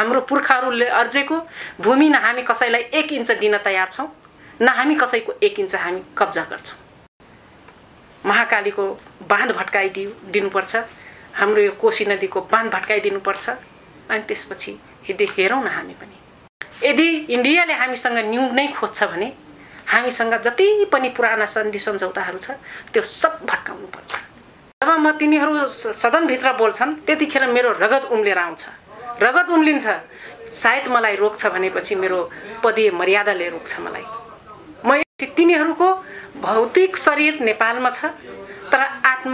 हाम्रो पुर्खाहरूले अर्जेको भूमि न हामी कसैलाई एक इन्च दिन तयार छौँ न हामी कसैको एक इन्च हामी कब्जा गर्छौँ। महाकालीको बाँध भट्काइदिउ दिनुपर्छ। हाम्रो यो कोशी नदीको बाँध भट्काइदिनुपर्छ। अनि त्यसपछि यदि हेरौँ न हामी पनि। यदि इन्डियाले हामीसँग न्यु नै खोज्छ भने हामीसँग जति पनि पुराना सन्धि सम्झौताहरू छ त्यो सब भट्काउनुपर्छ। जब म तिनीहरू सदनभित्र बोल्छन् त्यतिखेर मेरो रगत उम्लेर आउँछ। रगत उम्लिन्छ। सायद मलाई रोक्छ भनेपछि मेरो पदीय मर्यादाले रोक्छ मलाई। म तिनीहरूको भौतिक शरीर नेपालमा छ तर आत्म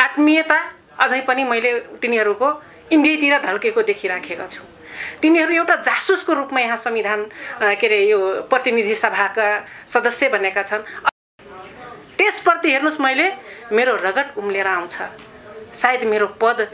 आत्मीयता अझै पनि मैले तिनीहरूको इन्डियातिर धल्केको देखिराखेका छु। तिनीहरू एउटा जासुसको रूपमा यहाँ संविधान के अरे यो प्रतिनिधि सभाका सदस्य बनेका छन्। त्यसप्रति हेर्नुहोस् मैले मेरो रगत उम्लेर आउँछ। सायद मेरो पद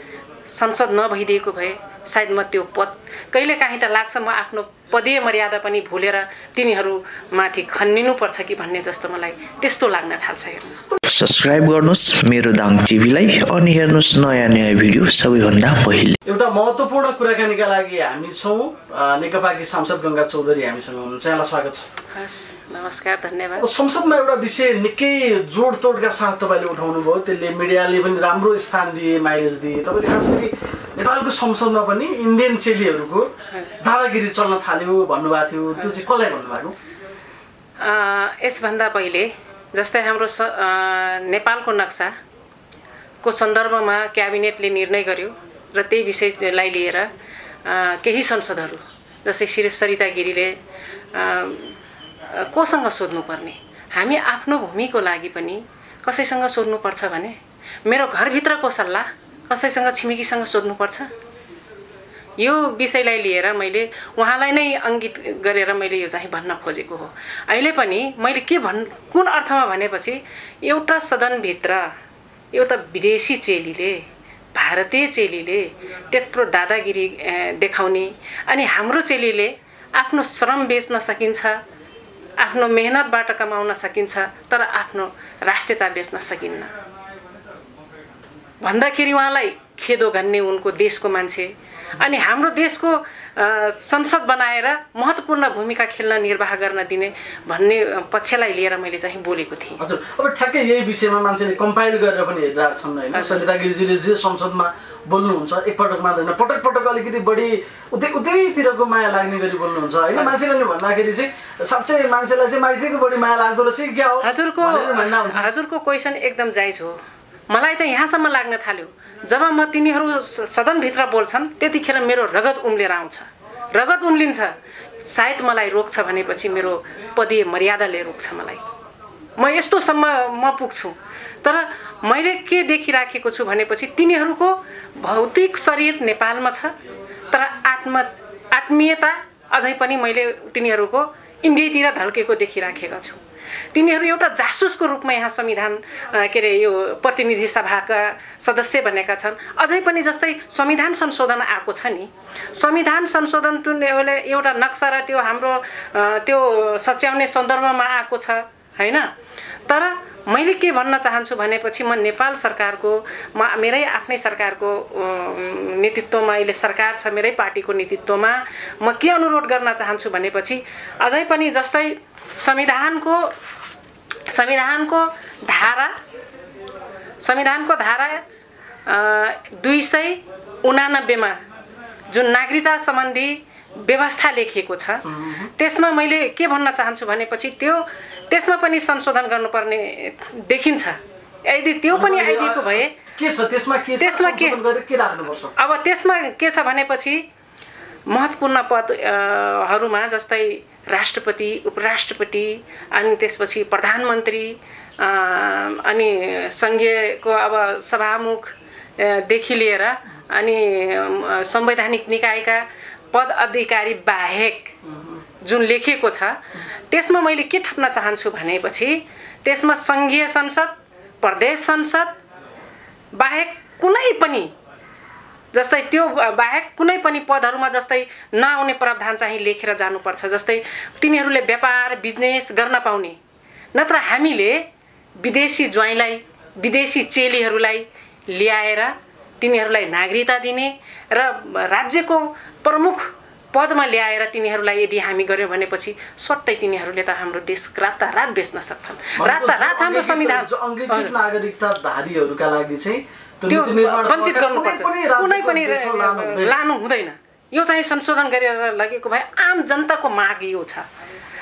संसद नभइदिएको भए सायद म त्यो पद कहिलेकाहीँ त लाग्छ म आफ्नो पदीय मर्यादा पनि भुलेर तिनीहरूमाथि खन्निनुपर्छ कि भन्ने जस्तो मलाई त्यस्तो लाग्न थाल्छ हेर्नुहोस्। सब्सक्राइब गर्नुहोस् मेरो दाङ टिभीलाई अनि हेर्नुहोस् नयाँ नयाँ भिडियो सबैभन्दा पहिले। एउटा महत्त्वपूर्ण कुराकानीका लागि हामी छौँ नेकपाकी सांसद गङ्गा चौधरी हामीसँग हुनुहुन्छ। यहाँलाई स्वागत छ। हस् नमस्कार धन्यवाद। संसदमा एउटा विषय निकै जोडतोडका साथ तपाईँले उठाउनु भयो। त्यसले मिडियाले पनि राम्रो स्थान दिए माइलेज दिए। तपाईँले खास गरी नेपालको संसदमा पनि इन्डियन चेलीहरूको दादागिरी चल्न थाल्यो भन्नुभएको थियो। त्यो चाहिँ कसलाई भन्नुभएको? यसभन्दा पहिले जस्तै हाम्रो नेपालको नक्साको सन्दर्भमा क्याबिनेटले निर्णय गर्यो र त्यही विषयलाई लिएर केही संसदहरू जस्तै श्री सरिता गिरीले कोसँग सोध्नुपर्ने? हामी आफ्नो भूमिको लागि पनि कसैसँग सोध्नुपर्छ भने? मेरो घरभित्रको सल्लाह कसैसँग छिमेकीसँग सोध्नुपर्छ? यो विषयलाई लिएर मैले उहाँलाई नै अङ्कित गरेर मैले यो चाहिँ भन्न खोजेको हो। अहिले पनि मैले के भन् कुन अर्थमा भनेपछि एउटा सदनभित्र एउटा विदेशी चेलीले भारतीय चेलीले त्यत्रो दादागिरी देखाउने अनि हाम्रो चेलीले आफ्नो श्रम बेच्न सकिन्छ आफ्नो मेहनतबाट कमाउन सकिन्छ तर आफ्नो राष्ट्रियता बेच्न सकिन्न। भन्दाखेरि उहाँलाई खेदो घन्ने उनको देशको मान्छे अनि हाम्रो देशको संसद बनाएर महत्त्वपूर्ण भूमिका खेल्न निर्वाह गर्न दिने भन्ने पक्षलाई लिएर मैले चाहिँ बोलेको थिएँ। हजुर अब ठ्याक्कै यही विषयमा मान्छेले कम्पाइल गरेर पनि हेरिरहेको छन् होइन सरिता गिरिजीले जे संसदमा बोल्नुहुन्छ एकपटक मात्रै पटक पटक अलिकति बढी उतै उतैतिरको माया लाग्ने गरी बोल्नुहुन्छ। होइन मान्छेले भन्दाखेरि चाहिँ साँच्चै मान्छेलाई चाहिँ माइतीको बढी माया लाग्दो रहेछ क्या हो? हजुरको हजुरको क्वेसन एकदम जायज हो। मलाई त यहाँसम्म लाग्न थाल्यो। जब म तिनीहरू सदनभित्र बोल्छन् त्यतिखेर मेरो रगत उम्लेर आउँछ। रगत उम्लिन्छ। सायद मलाई रोक्छ भनेपछि मेरो पदीय मर्यादाले रोक्छ मलाई। म यस्तोसम्म म पुग्छु। तर मैले के देखिराखेको छु भनेपछि तिनीहरूको भौतिक शरीर नेपालमा छ तर आत्म आत्मीयता अझै पनि मैले तिनीहरूको इन्डियातिर धल्केको देखिराखेका छु। तिनीहरू एउटा जासुसको रूपमा यहाँ संविधान के अरे यो प्रतिनिधि सभाका सदस्य बनेका छन्। अझै पनि जस्तै संविधान संशोधन आएको छ नि। संविधान संशोधन एउटा नक्सा र त्यो हाम्रो त्यो सच्याउने सन्दर्भमा आएको छ होइन? तर मैले के भन्न चाहन्छु भनेपछि म नेपाल सरकारको म मेरै आफ्नै सरकारको नेतृत्वमा अहिले सरकार छ मेरै पार्टीको नेतृत्वमा म के अनुरोध गर्न चाहन्छु भनेपछि अझै पनि जस्तै संविधानको संविधानको धारा संविधानको धारा दुई सय उनानब्बेमा जुन नागरिकता सम्बन्धी व्यवस्था लेखिएको छ। त्यसमा मैले के भन्न चाहन्छु भनेपछि त्यो त्यसमा पनि संशोधन गर्नुपर्ने देखिन्छ। यदि त्यो पनि आइदिएको भए के छ? त्यसमा के त्यसमा के अब त्यसमा के छ भनेपछि महत्त्वपूर्ण पदहरूमा जस्तै राष्ट्रपति उपराष्ट्रपति अनि त्यसपछि प्रधानमन्त्री अनि सङ्घीयको अब सभामुखदेखि लिएर अनि संवैधानिक निकायका पद अधिकारी बाहेक जुन लेखिएको छ त्यसमा मैले के थप्न चाहन्छु भनेपछि त्यसमा सङ्घीय संसद प्रदेश संसद बाहेक कुनै पनि जस्तै त्यो बाहेक कुनै पनि पदहरूमा जस्तै नआउने प्रावधान चाहिँ लेखेर जानुपर्छ जस्तै तिनीहरूले व्यापार बिजनेस गर्न पाउने। नत्र हामीले विदेशी ज्वाइँलाई विदेशी चेलीहरूलाई ल्याएर तिनीहरूलाई नागरिकता दिने र राज्यको प्रमुख पदमा ल्याएर तिनीहरूलाई यदि हामी गऱ्यौँ भनेपछि सट्टै तिनीहरूले त हाम्रो देश रातारात बेच्न सक्छन्। रातारात हाम्रो संविधान नागरिकताधारीहरूका लागि चाहिँ त्यो वञ्चित गर्नुपर्छ। कुनै पनि। लानु हुँदैन। यो चाहिँ संशोधन गरेर लगेको भए आम जनताको माग यो छ।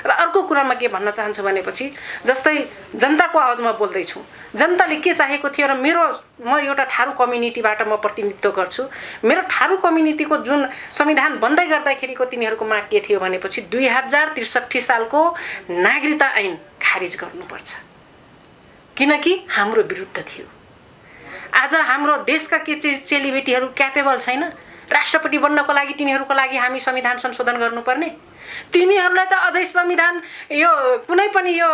र अर्को कुरामा के भन्न चाहन्छु भनेपछि जस्तै जनताको आवाजमा बोल्दैछु। जनताले के चाहेको थियो र मेरो म एउटा ठाडो कम्युनिटीबाट म प्रतिनिधित्व गर्छु। मेरो ठाडो कम्युनिटीको जुन संविधान बन्दै गर्दाखेरिको तिनीहरूको माग के थियो भनेपछि दुई हजार त्रिसठी सालको नागरिकता ऐन खारिज गर्नुपर्छ। किनकि हाम्रो विरुद्ध थियो। आज हाम्रो देशका के चेलीबेटीहरू क्यापेबल छैन? राष्ट्रपति बन्नको लागि तिनीहरूको लागि हामी संविधान संशोधन गर्नुपर्ने? तिनीहरूलाई त अझै संविधान यो कुनै पनि यो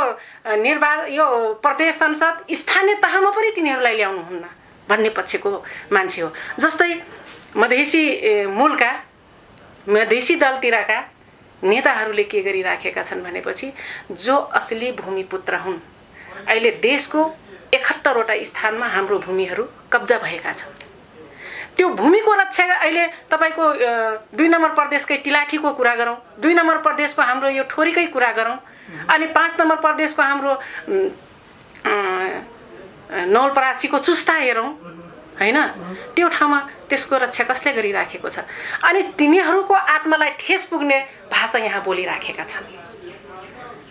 निर्वा यो प्रदेश संसद स्थानीय तहमा पनि तिनीहरूलाई ल्याउनुहुन्न भन्ने पक्षको मान्छे हो। जस्तै मधेसी मूलका मधेसी दलतिरका नेताहरूले के गरिराखेका छन् भनेपछि जो असली भूमिपुत्र हुन् अहिले देशको एकहत्तरवटा स्थानमा हाम्रो भूमिहरू कब्जा भएका छन्। त्यो भूमिको रक्षा अहिले तपाईँको दुई नम्बर प्रदेशकै टिलाठीको कुरा गरौँ दुई नम्बर प्रदेशको हाम्रो यो ठोरीकै कुरा गरौँ अनि पाँच नम्बर प्रदेशको हाम्रो नवलपरासीको चुस्ता हेरौँ होइन? त्यो ठाउँमा त्यसको रक्षा कसले गरिराखेको छ? अनि तिनीहरूको आत्मालाई ठेस पुग्ने भाषा यहाँ बोलिराखेका छन्।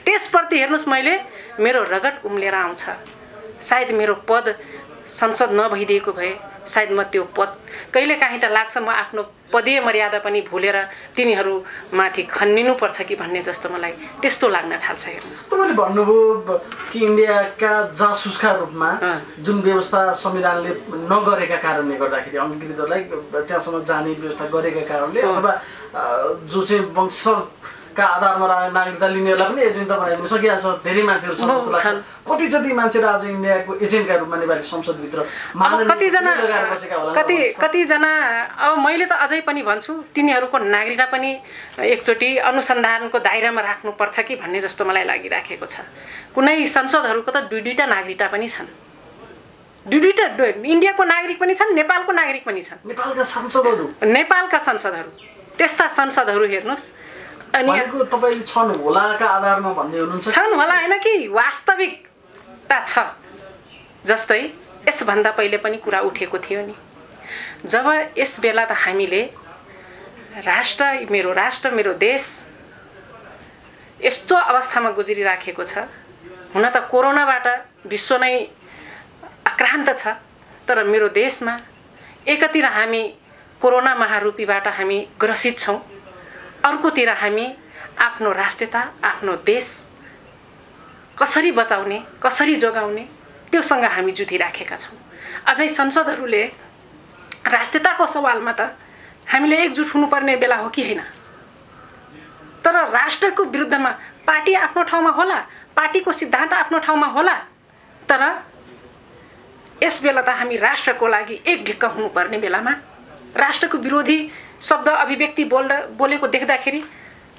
त्यसप्रति हेर्नुहोस् मैले मेरो रगत उम्लेर आउँछ। सायद मेरो पद संसद नभइदिएको भए सायद म त्यो पद कहिलेकाहीँ त लाग्छ म आफ्नो पदीय मर्यादा पनि भुलेर तिनीहरूमाथि खन्निनुपर्छ कि भन्ने जस्तो मलाई त्यस्तो लाग्न थाल्छ हेर्नुहोस् तपाईँले भन्नुभयो कि इन्डियाका जासुसका रूपमा। जुन व्यवस्था संविधानले नगरेका कारणले गर्दाखेरि अङ्गीकृतहरूलाई त्यहाँसम्म जाने व्यवस्था गरेका कारणले अथवा जो चाहिँ वंशका आधारमा नागरिकता लिनेहरूलाई पनि एजेन्ट त बनाइदिन सकिहाल्छ। धेरै मान्छेहरू छन् जस्तो लाग्छ। कति जति मान्छेहरू आज इन्डियाको एजेन्टका रूपमा नेपाली संसदभित्र कतिजना कति कतिजना अब मैले त अझै पनि भन्छु तिनीहरूको नागरिकता पनि एकचोटि अनुसन्धानको दायरामा राख्नुपर्छ कि भन्ने जस्तो मलाई लागिराखेको छ। कुनै संसदहरूको त दुई दुईवटा नागरिकता पनि छन्। दुई दुईवटा इन्डियाको नागरिक पनि छन् नेपालको नागरिक पनि छन्। नेपालका सांसदहरू? नेपालका संसदहरू। त्यस्ता संसदहरू हेर्नुहोस्। अनि तपाईँले छन् होलाका आधारमा भन्दै हुनुहुन्छ? छन् होला होइन कि? वास्तविकता छ। जस्तै यसभन्दा पहिले पनि कुरा उठेको थियो नि। जब यस बेला त हामीले राष्ट्र मेरो राष्ट्र मेरो देश यस्तो अवस्थामा गुज्रिराखेको छ। हुन त कोरोनाबाट विश्व नै आक्रान्त छ। तर मेरो देशमा एकातिर हामी कोरोना महारूपीबाट हामी ग्रसित छौँ। अर्कोतिर हामी आफ्नो राष्ट्रियता आफ्नो देश कसरी बचाउने कसरी जोगाउने त्योसँग हामी जुधिराखेका छौँ। अझै संसदहरूले राष्ट्रियताको सवालमा त हामीले एकजुट हुनुपर्ने बेला हो कि होइन? तर राष्ट्रको विरुद्धमा पार्टी आफ्नो ठाउँमा होला पार्टीको सिद्धान्त आफ्नो ठाउँमा होला तर यस बेला त हामी राष्ट्रको लागि एक ढिक्क हुनुपर्ने बेलामा राष्ट्रको विरोधी शब्द अभिव्यक्ति बोल्दा बोलेको देख्दाखेरि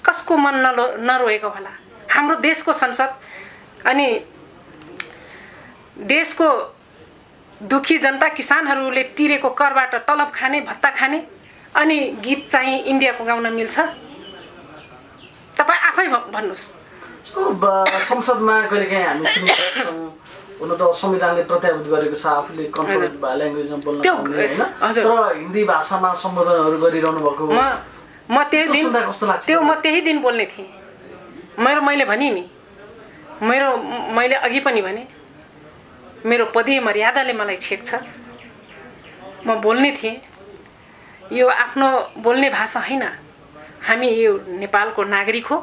कसको मन नलो नरोएको होला? हाम्रो देशको संसद अनि देशको दुखी जनता किसानहरूले तिरेको करबाट तलब खाने भत्ता खाने अनि गीत चाहिँ इन्डियाको गाउन मिल्छ? तपाईँ आफै भन्नुहोस्। संसदमा कहिलेकाहीँ हामी सुन्ने गर्छौँ हुन त संविधानले प्रत्याभूत गरेको छ आफूले कन्ट्रोल। ल्याङ्ग्वेजमा बोल्न होइन। तर हिन्दी भाषामा सम्बोधनहरू गरिरहनु भएको म त्यही दिन कस्तो लाग्छ? त्यो म? त्यही दिन बोल्ने थिएँ। मेरो मैले भने नि। मेरो मैले अघि पनि भने मेरो पदीय मर्यादाले मलाई छेक छ म बोल्ने थिएँ। यो आफ्नो बोल्ने भाषा होइन। हामी यो नेपालको नागरिक हो।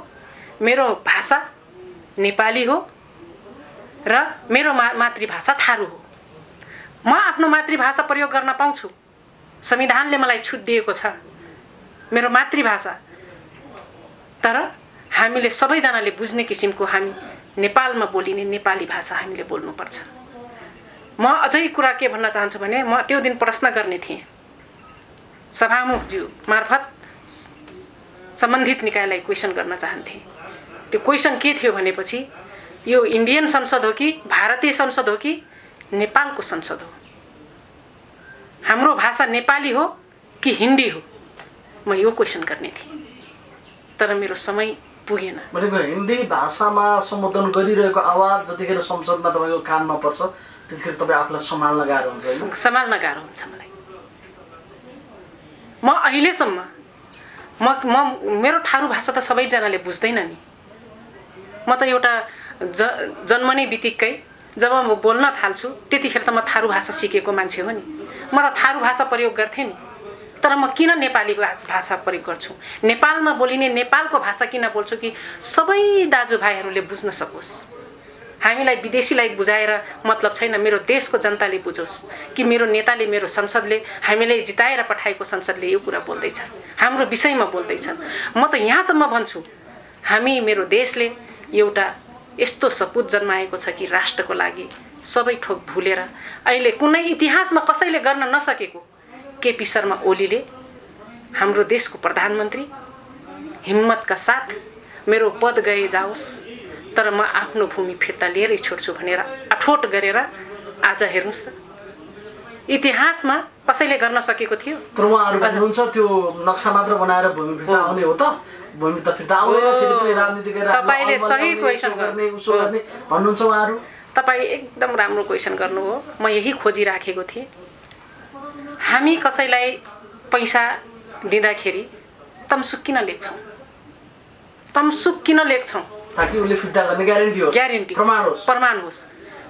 मेरो भाषा नेपाली हो। र मेरो मा मातृभाषा थारू हो। म आफ्नो मातृभाषा प्रयोग गर्न पाउँछु। संविधानले मलाई छुट दिएको छ मेरो मातृभाषा। तर हामीले सबैजनाले बुझ्ने किसिमको हामी नेपालमा बोलिने नेपाली भाषा हामीले बोल्नुपर्छ। म अझै कुरा के भन्न चाहन्छु भने म त्यो दिन प्रश्न गर्ने थिएँ। सभामुखज्यू मार्फत सम्बन्धित निकायलाई क्वेसन गर्न चाहन्थेँ। त्यो क्वेसन के थियो भनेपछि यो इन्डियन संसद हो कि भारतीय संसद हो कि नेपालको संसद हो? हाम्रो भाषा नेपाली हो कि हिन्दी हो? म यो क्वेसन गर्ने थिएँ। तर मेरो समय पुगेन। भनेको हिन्दी भाषामा सम्बोधन गरिरहेको आवाज जतिखेर संसदमा तपाईँको कानमा पर्छ त्यतिखेर तपाईँ आफूलाई सम्हाल्न गाह्रो हुन्छ सम्हाल्न गाह्रो हुन्छ मलाई। म अहिलेसम्म म म मेरो ठाडो भाषा त सबैजनाले बुझ्दैन नि। म त एउटा ज जन्मने बित्तिकै जब म बोल्न थाल्छु त्यतिखेर त म थारू भाषा सिकेको मान्छे हो नि। म त थारू भाषा प्रयोग गर्थेँ नि। तर म किन नेपाली भाषा प्रयोग गर्छु? नेपालमा बोलिने नेपालको भाषा किन बोल्छु कि सबै दाजुभाइहरूले बुझ्न सकोस्। हामीलाई विदेशीलाई बुझाएर मतलब छैन मेरो देशको जनताले बुझोस् कि मेरो नेताले मेरो संसदले हामीलाई जिताएर पठाएको संसदले यो कुरा बोल्दैछ। हाम्रो विषयमा बोल्दैछन् म त यहाँसम्म भन्छु हामी मेरो देशले एउटा यस्तो सपुत जन्माएको छ कि राष्ट्रको लागि सबै ठोक भुलेर अहिले कुनै इतिहासमा कसैले गर्न नसकेको केपी शर्मा ओलीले हाम्रो देशको प्रधानमन्त्री हिम्मतका साथ मेरो पद गए जाओस् तर म आफ्नो भूमि फिर्ता लिएरै छोड्छु भनेर अठोट गरेर आज हेर्नुहोस् त। इतिहासमा कसैले गर्न सकेको थियो? तर उहाँहरू भन्नुहुन्छ त्यो नक्सा मात्र बनाएर भूमि फिर्ता आउने हो त। भूमि त फिर्ता आउँदैन फेरि पनि राजनीति गरेर तपाईँले सही क्वेसन गर्ने उसो गर्ने भन्नुहुन्छ उहाँहरू? तपाईँ एकदम राम्रो क्वेसन गर्नु हो। म यही खोजिराखेको थिएँ। हामी कसैलाई पैसा दिँदाखेरि तमसुक किन लेख्छौँ? तमसुक किन लेख्छौँ? ग्यारेन्टी। प्रमाण होस्। प्रमाण होस्।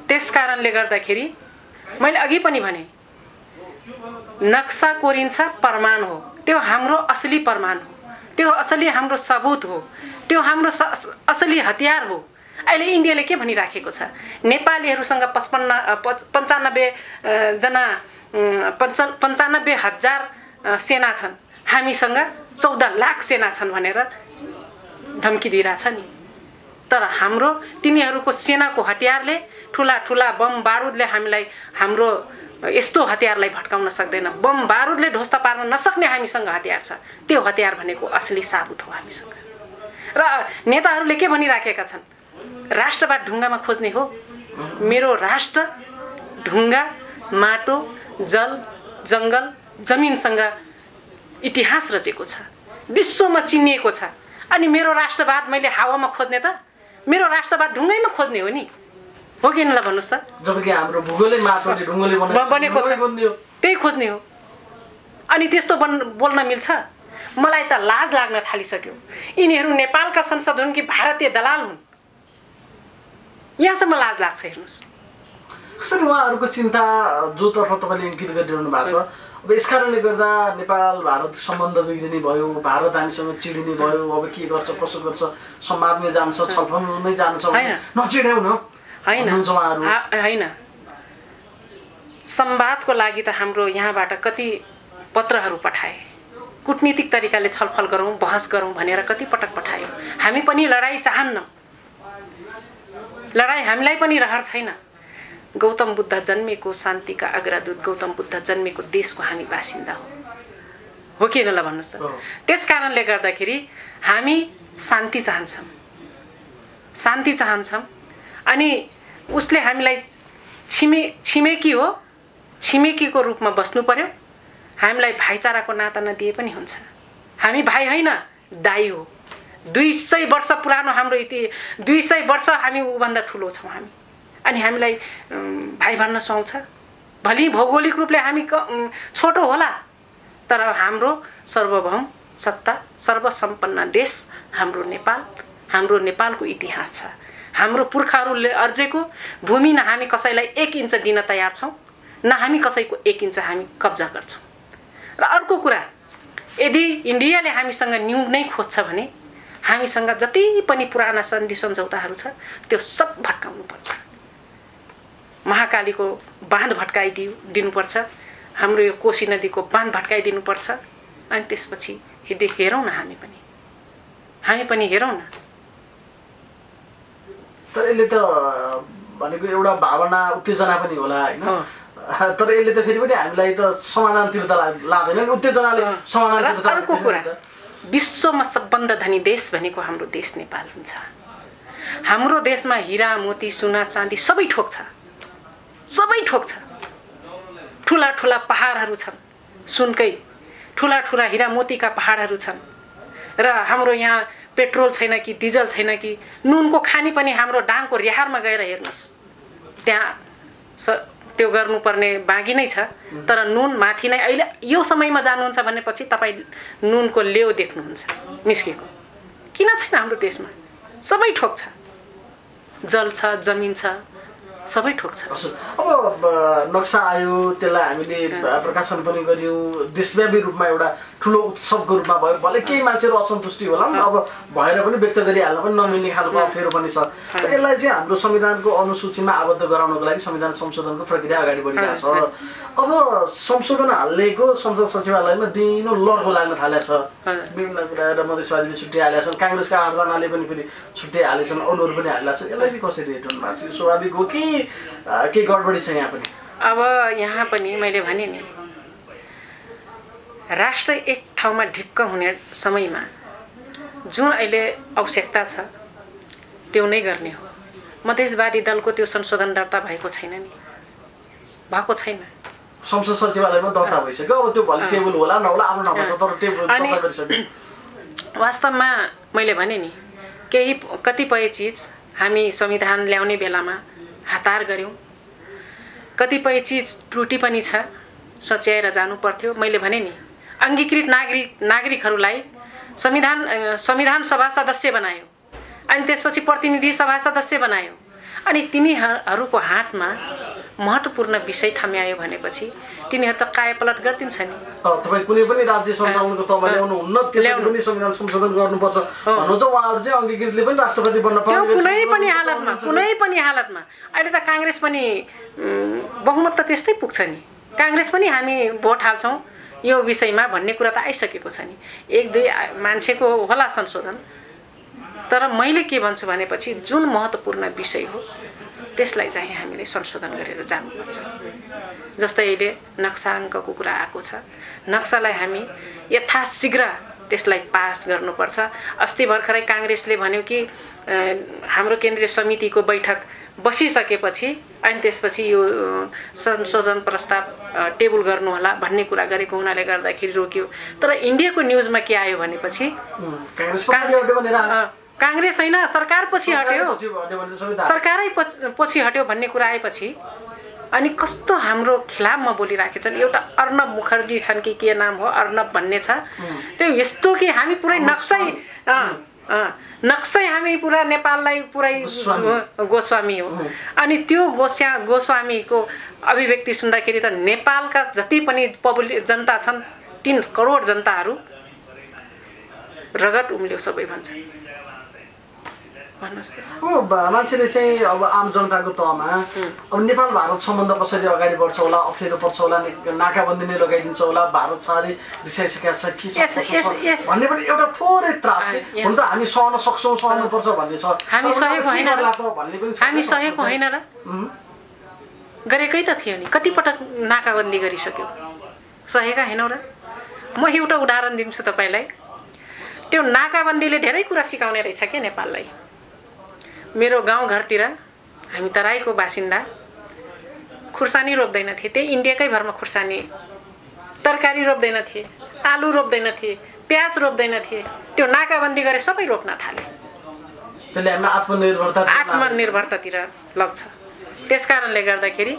त्यस कारणले गर्दाखेरि मैले अघि पनि भने नक्सा कोरिन्छ प्रमाण हो। त्यो हाम्रो असली प्रमाण हो। त्यो असली हाम्रो सबुत हो। त्यो हाम्रो असली हतियार हो। अहिले इन्डियाले के भनिराखेको छ? नेपालीहरूसँग पचपन्न अ, पच- पन्चानब्बे अ, जना पन्चानब्बे हजार सेना छन्। हामीसँग चौध लाख सेना छन् भनेर धम्की दिइरहेछ नि। तर हाम्रो तिनीहरूको सेनाको हतियारले ठुला ठुला बम बारुदले हामीलाई हाम्रो यस्तो हतियारलाई भट्काउन सक्दैन। बम बारुदले ध्वस्त पार्न नसक्ने हामीसँग हतियार छ। त्यो हतियार भनेको असली साबुत हो हामीसँग। र नेताहरूले के भनिराखेका छन्? राष्ट्रवाद ढुङ्गामा खोज्ने हो। मेरो राष्ट्र ढुङ्गा माटो जल जङ्गल जमिनसँग इतिहास रचेको छ। विश्वमा चिनिएको छ। अनि मेरो राष्ट्रवाद मैले हावामा खोज्ने त? मेरो राष्ट्रवाद ढुङ्गैमा खोज्ने हो नि। हो कि ल भन्नुहोस् त। जबकि हाम्रो भूगोलै माटोले ढुङ्गोले ब- बनेको छ। त्यही खोज्ने हो। अनि त्यस्तो बन बोल्न मिल्छ? मलाई त लाज लाग्न थालिसक्यो। यिनीहरू नेपालका संसद हुन् कि भारतीय दलाल हुन्? यहाँसम्म लाज लाग्छ हेर्नुहोस्। कसरी उहाँहरूको चिन्ता जोतर्फ तपाईँले इङ्कित गरिरहनु भएको छ। अब यस कारणले गर्दा नेपाल भारत सम्बन्ध बिग्रिने भयो भारत हामीसँग चिडिने भयो। अब के गर्छ कसो गर्छ संवादमै जान्छ छलफलमै जान्छ भने होइन। संवादको लागि त हाम्रो यहाँबाट कति पत्रहरू पठाए। कुटनीतिक तरिकाले छलफल गरौँ बहस गरौँ भनेर कति पटक पठायो। हामी पनि लडाइँ चाहन्न। लडाइँ हामीलाई पनि रहर छैन। गौतम बुद्ध जन्मेको शान्तिका अग्रदूत गौतम बुद्ध जन्मेको देशको हामी बासिन्दा हो। हो कि ल भन्नुहोस् त। त्यस कारणले गर्दाखेरि हामी शान्ति चाहन्छौँ। शान्ति चाहन्छौँ। अनि उसले हामीलाई छिमे छिमेकी हो। छिमेकीको रूपमा बस्नु पर्यो। हामीलाई भाइचाराको नाता नदिए पनि हुन्छ। हामी भाइ होइन दाई हो। दुई सय वर्ष पुरानो हाम्रो इति दुई सय वर्ष हामी ऊभन्दा ठुलो छौँ हामी। अनि हामीलाई भाइ भन्न सुहाउँछ। भोलि भौगोलिक रूपले हामी क छोटो होला। तर हाम्रो सार्वभौम सत्ता सर्वसम्पन्न देश हाम्रो नेपाल हाम्रो नेपालको इतिहास छ। हाम्रो पुर्खाहरूले अर्जेको भूमि न हामी कसैलाई एक इन्च दिन तयार छौँ न हामी कसैको एक इन्च हामी कब्जा गर्छौँ। र अर्को कुरा यदि इन्डियाले हामीसँग न्यु नै खोज्छ भने हामीसँग जति पनि पुराना सन्धि सम्झौताहरू छ त्यो सब भट्काउनुपर्छ महाकालीको बाँध भट्काइदिउ दिनुपर्छ। हाम्रो यो कोशी नदीको बाँध भट्काइदिनुपर्छ। अनि त्यसपछि हेर्दै हेरौँ न हामी पनि हामी पनि हेरौँ न। तर यसले त भनेको एउटा भावना उत्तेजना पनि होला होइन। तर यसले त फेरि पनि हामीलाई त समाधानतिर त लाँदैन उत्तेजनाले र समाधानतिर त अर्को लाँदैन कुरा नि त। विश्वमा सबभन्दा धनी देश भनेको हाम्रो देश नेपाल हुन्छ। हाम्रो देशमा हिरा मोती सुना चाँदी सबै ठोक छ। सबै ठोक छ। ठुला ठुला पहाडहरू छन्। सुनकै ठुला ठुला हिरा मोतीका पहाडहरू छन्। र हाम्रो यहाँ पेट्रोल छैन कि डिजल छैन कि नुनको खानी पनि हाम्रो डाङको रिहारमा गएर हेर्नुहोस्। त्यहाँ स त्यो गर्नुपर्ने बाँकी नै छ तर नुन माथि नै अहिले यो समयमा जानुहुन्छ भनेपछि तपाईँ नुनको लेउ देख्नुहुन्छ निस्केको। किन छैन हाम्रो देशमा? सबै ठोक छ। जल छ जमिन छ सबै ठोक छ। अब नक्सा आयो त्यसलाई हामीले प्रकाशन पनि गर्यौँ देशव्यापी रूपमा एउटा ठुलो उत्सवको रूपमा भयो। भले केही मान्छेहरू असन्तुष्टि होला नि अब भएर पनि व्यक्त गरिहाल्न पनि नमिल्ने खालको अप्ठ्यारो पनि छ। र यसलाई चाहिँ हाम्रो संविधानको अनुसूचीमा आबद्ध गराउनको लागि संविधान संशोधनको प्रक्रिया अगाडि बढिरहेको छ। अब संशोधन हालेको संसद सचिवालयमा दिनो लर्को लाग्न थालेको छ। विभिन्न कुरा र मधेसवादीले छुट्टिहालेका छन्। काङ्ग्रेसका आठजनाले पनि फेरि छुट्टिहालेका छन् अरूहरू पनि हालेका छन्। यसलाई चाहिँ कसरी हेर्नु भएको छ? स्वाभाविक हो कि केही गडबडी छ यहाँ पनि? अब यहाँ पनि मैले भने नि राष्ट्र एक ठाउँमा ढिक्क हुने समयमा जुन अहिले आवश्यकता छ त्यो नै गर्ने हो। मधेसवादी दलको त्यो संशोधन दर्ता भएको छैन नि। भएको छैन। संसद सचिवालयमा दर्ता भइसक्यो। अब त्यो भोलि टेबल होला नहोला आफ्नो छ तर टेबल अनि- वास्तवमा मैले भने नि केही कतिपय चिज हामी संविधान ल्याउने बेलामा हतार गऱ्यौँ कतिपय चिज त्रुटि पनि छ सच्याएर जानु पर्थ्यो मैले भने नि अङ्गीकृत नागरिक नागरिकहरूलाई संविधान संविधान सभा सदस्य बनायो अनि त्यसपछि प्रतिनिधि सभा सदस्य बनायो। अनि तिनीहरूको हातमा महत्त्वपूर्ण विषय ठम्यायो भनेपछि तिनीहरू त कायापलट गरिदिन्छ नि। तपाईँ कुनै पनि राज्य सञ्चालनको तब ल्याउनुहुन्न त्यसरी ल्याउनु। पनि संविधान संशोधन गर्नुपर्छ। भन्नुहुन्छ उहाँहरू चाहिँ अङ्गीकृतले पनि राष्ट्रपति बन्न पाउने कुनै पनि हालतमा कुनै पनि हालतमा। अहिले त काङ्ग्रेस पनि बहुमत त त्यस्तै पुग्छ नि। काङ्ग्रेस पनि हामी भोट हाल्छौँ यो विषयमा भन्ने कुरा त आइसकेको छ नि। एक दुई मान्छेको होला संशोधन। तर मैले के भन्छु भनेपछि जुन महत्त्वपूर्ण विषय हो त्यसलाई चाहिँ हामीले संशोधन गरेर जानुपर्छ। जस्तै अहिले नक्साङ्कको कुरा आएको छ। नक्सालाई हामी यथाशीघ्र त्यसलाई पास गर्नुपर्छ। अस्ति भर्खरै काङ्ग्रेसले भन्यो कि हाम्रो केन्द्रीय समितिको बैठक बसिसकेपछि अनि त्यसपछि यो संशोधन प्रस्ताव टेबल गर्नुहोला भन्ने कुरा गरेको हुनाले गर्दाखेरि रोक्यो। तर इन्डियाको न्युजमा के आयो भनेपछि काङ्ग्रेस होइन सरकार पछि हट्यो। सरकारै पछि हट्यो भन्ने कुरा आएपछि अनि कस्तो हाम्रो खिलाफमा बोलिराखेको छन् एउटा अर्णव मुखर्जी छन् कि के नाम हो अर्णव भन्ने छ। त्यो यस्तो कि हामी पुरै नक्सै नक्सै हामी पुरा नेपाललाई पुरै गोस्वामी। गोस्वामी हो। अनि त्यो गोस्या गोस्वामीको अभिव्यक्ति सुन्दाखेरि त नेपालका जति पनि पब्लिक जनता छन् तिन करोड जनताहरू रगत उम्ल्यो सबै भन्छ भन्नुहोस् त अब ब- मान्छेले चाहिँ अब आम जनताको तहमा अब नेपाल भारत सम्बन्ध कसरी अगाडि बढ्छ होला अप्ठ्यारो पर्छ होला नाकाबन्दी नै लगाइदिन्छ होला भारत साह्रै रिसाइसकेका छ के छ। भन्ने पनि एउटा थोरै त्रास हुन त हामी सहन सक्छौँ सहनुपर्छ भन्ने छ। हामी सहेको होइन भन्ने पनि हामी सहेको होइन र? गरेकै त थियो नि। कतिपटक नाकाबन्दी गरिसक्यो। सहेका होइनौ र? म एउटा उदाहरण दिन्छु तपाईँलाई। त्यो नाकाबन्दीले धेरै कुरा सिकाउने रहेछ क्या नेपाललाई। मेरो गाउँघरतिर हामी तराईको बासिन्दा खुर्सानी रोप्दैन थिए। त्यही इन्डियाकै भरमा खुर्सानी। तरकारी रोप्दैन थिए आलु रोप्दैन थिए प्याज रोप्दैन थिए। त्यो नाकाबन्दी गरे सबै रोप्न थाले। आत्मनिर्भरता आत्मनिर्भरतातिर लग्छ। त्यस कारणले गर्दाखेरि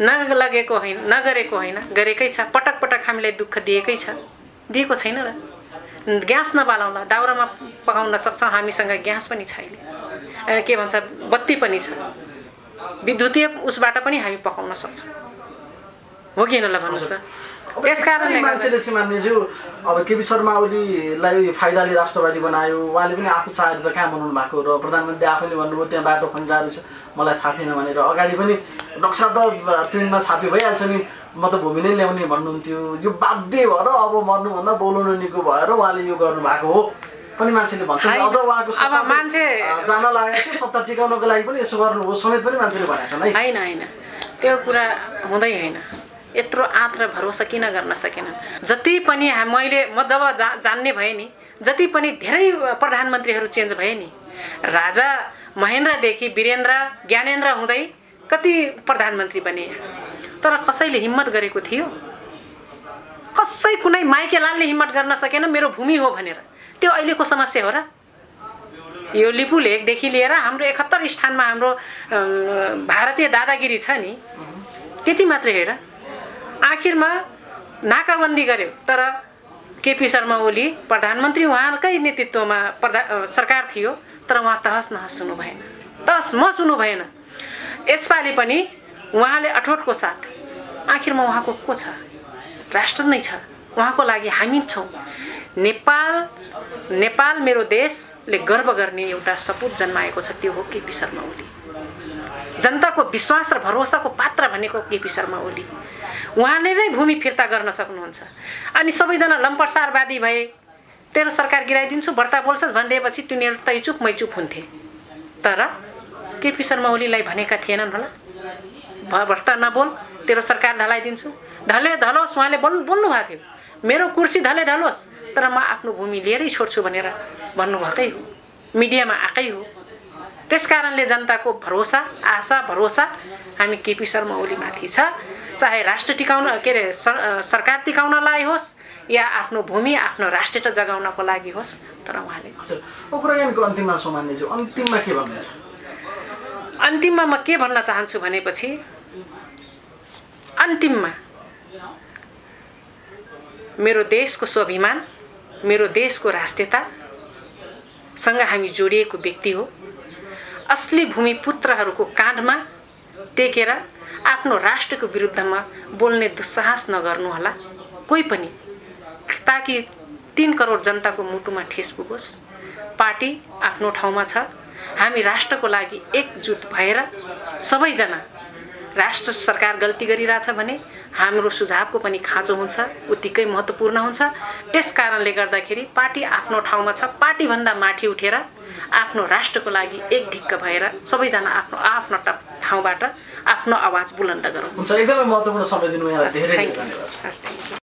नलगेको होइन नगरेको होइन गरेकै छ पटक पटक हामीलाई दुःख दिएकै छ। दिएको छैन र। ग्यास नबालाउँला दाउरामा पकाउन सक्छौँ हामीसँग ग्यास पनि छ अहिले के भन्छ बत्ती पनि छ। विद्युतीय उसबाट पनि हामी पकाउन सक्छौँ। हो कि ल भन्नुहोस् त? मान्छेले चाहिँ मान्नेज्यू अब केपी शर्मा ओलीलाई फाइदाले राष्ट्रवादी बनायो उहाँले पनि आफू चाहेर त कहाँ बनाउनु भएको र प्रधानमन्त्री आफैले भन्नुभयो त्यहाँ बाटो खनिरहेको रहेछ मलाई थाहा थिएन भनेर अगाडि पनि नक्सा त प्रिन्टमा छापी भइहाल्छ नि म त भूमि नै ल्याउने भन्नुहुन्थ्यो। यो बाध्य भएर अब मर्नुभन्दा बोलाउनु निको भएर उहाँले यो गर्नुभएको हो। पनि मान्छेले भन्छ। अझ उहाँको मान्छे- जान लागेको थियो सत्ता टिकाउनको लागि पनि यसो गर्नु हो समेत पनि मान्छेले भनेका छन् है होइन होइन। त्यो कुरा हुँदै होइन। यत्रो आँत र भरोसा किन गर्न सकेनन्? जति पनि मैले म जब जा जान्ने भएँ नि जति पनि धेरै प्रधानमन्त्रीहरू चेन्ज भए नि राजा महेन्द्रदेखि वीरेन्द्र ज्ञानेन्द्र हुँदै कति प्रधानमन्त्री बने। तर कसैले हिम्मत गरेको थियो? कसै कुनै माइके लालले हिम्मत गर्न सकेन मेरो भूमि हो भनेर। त्यो अहिलेको समस्या हो र। यो लिपु लेखदेखि लिएर हाम्रो एकहत्तर स्थानमा हाम्रो भारतीय दादागिरी छ नि त्यति मात्रै हेर आखिरमा नाकाबन्दी गर्यो तर केपी शर्मा ओली प्रधानमन्त्री उहाँकै नेतृत्वमा प्रधा सरकार थियो तर उहाँ तहस नहस हुनु भएन। तहस महस हुनु भएन। यसपालि पनि उहाँले अठोटको साथ आखिरमा उहाँको को छ? राष्ट्र नै छ। उहाँको लागि हामी छौँ। नेपाल नेपाल मेरो देशले गर्व गर्ने एउटा सपुत जन्माएको छ त्यो हो केपी शर्मा ओली। जनताको विश्वास र भरोसाको पात्र भनेको केपी शर्मा ओली। उहाँले नै भूमि फिर्ता गर्न सक्नुहुन्छ। अनि सबैजना लम्पटसारवादी भए तेरो सरकार गिराइदिन्छु व्रता बोल्छस् भनिदिएपछि तिनीहरू तै चुप मै चुप हुन्थे। तर केपी शर्मा ओलीलाई भनेका थिएनन् होला। भ- भ्रष्टा नबोल तेरो सरकार ढलाइदिन्छु। ढले ढलोस् उहाँले बोल्नु बोल्नु भएको थियो। मेरो कुर्सी ढले ढलोस् तर म आफ्नो भूमि लिएरै छोड्छु भनेर भन्नुभएकै हो। मिडियामा आएकै हो। त्यस कारणले जनताको भरोसा आशा भरोसा हामी केपी शर्मा ओलीमाथि छ। चाहे राष्ट्र टिकाउन के अरे सरकार टिकाउनलाई होस् या आफ्नो भूमि आफ्नो राष्ट्रियता जगाउनको लागि होस् तर उहाँले के भन्नुहुन्छ? अन्तिममा म के भन्न चाहन्छु भनेपछि अन्तिममा मेरो देशको स्वाभिमान मेरो देशको राष्ट्रियतासँग हामी जोडिएको व्यक्ति हो। असली भूमिपुत्रहरूको काँधमा टेकेर आफ्नो राष्ट्रको विरुद्धमा बोल्ने दुस्साहस नगर्नुहोला। कोही पनि ताकि तिन करोड जनताको मुटुमा ठेस पुगोस्। पार्टी आफ्नो ठाउँमा छ। हामी राष्ट्रको लागि एकजुट भएर सबैजना राष्ट्र सरकार गल्ती गरिरहेछ भने हाम्रो सुझावको पनि खाँचो हुन्छ उत्तिकै महत्त्वपूर्ण हुन्छ। त्यस कारणले गर्दाखेरि पार्टी आफ्नो ठाउँमा छ पार्टीभन्दा माथि उठेर आफ्नो राष्ट्रको लागि एक ढिक्क भएर सबैजना आफ्नो आफ्नो ठाउँबाट आफ्नो आवाज बुलन्द गरौँ। हुन्छ एकदमै महत्त्वपूर्ण समय दिनु यहाँलाई धेरै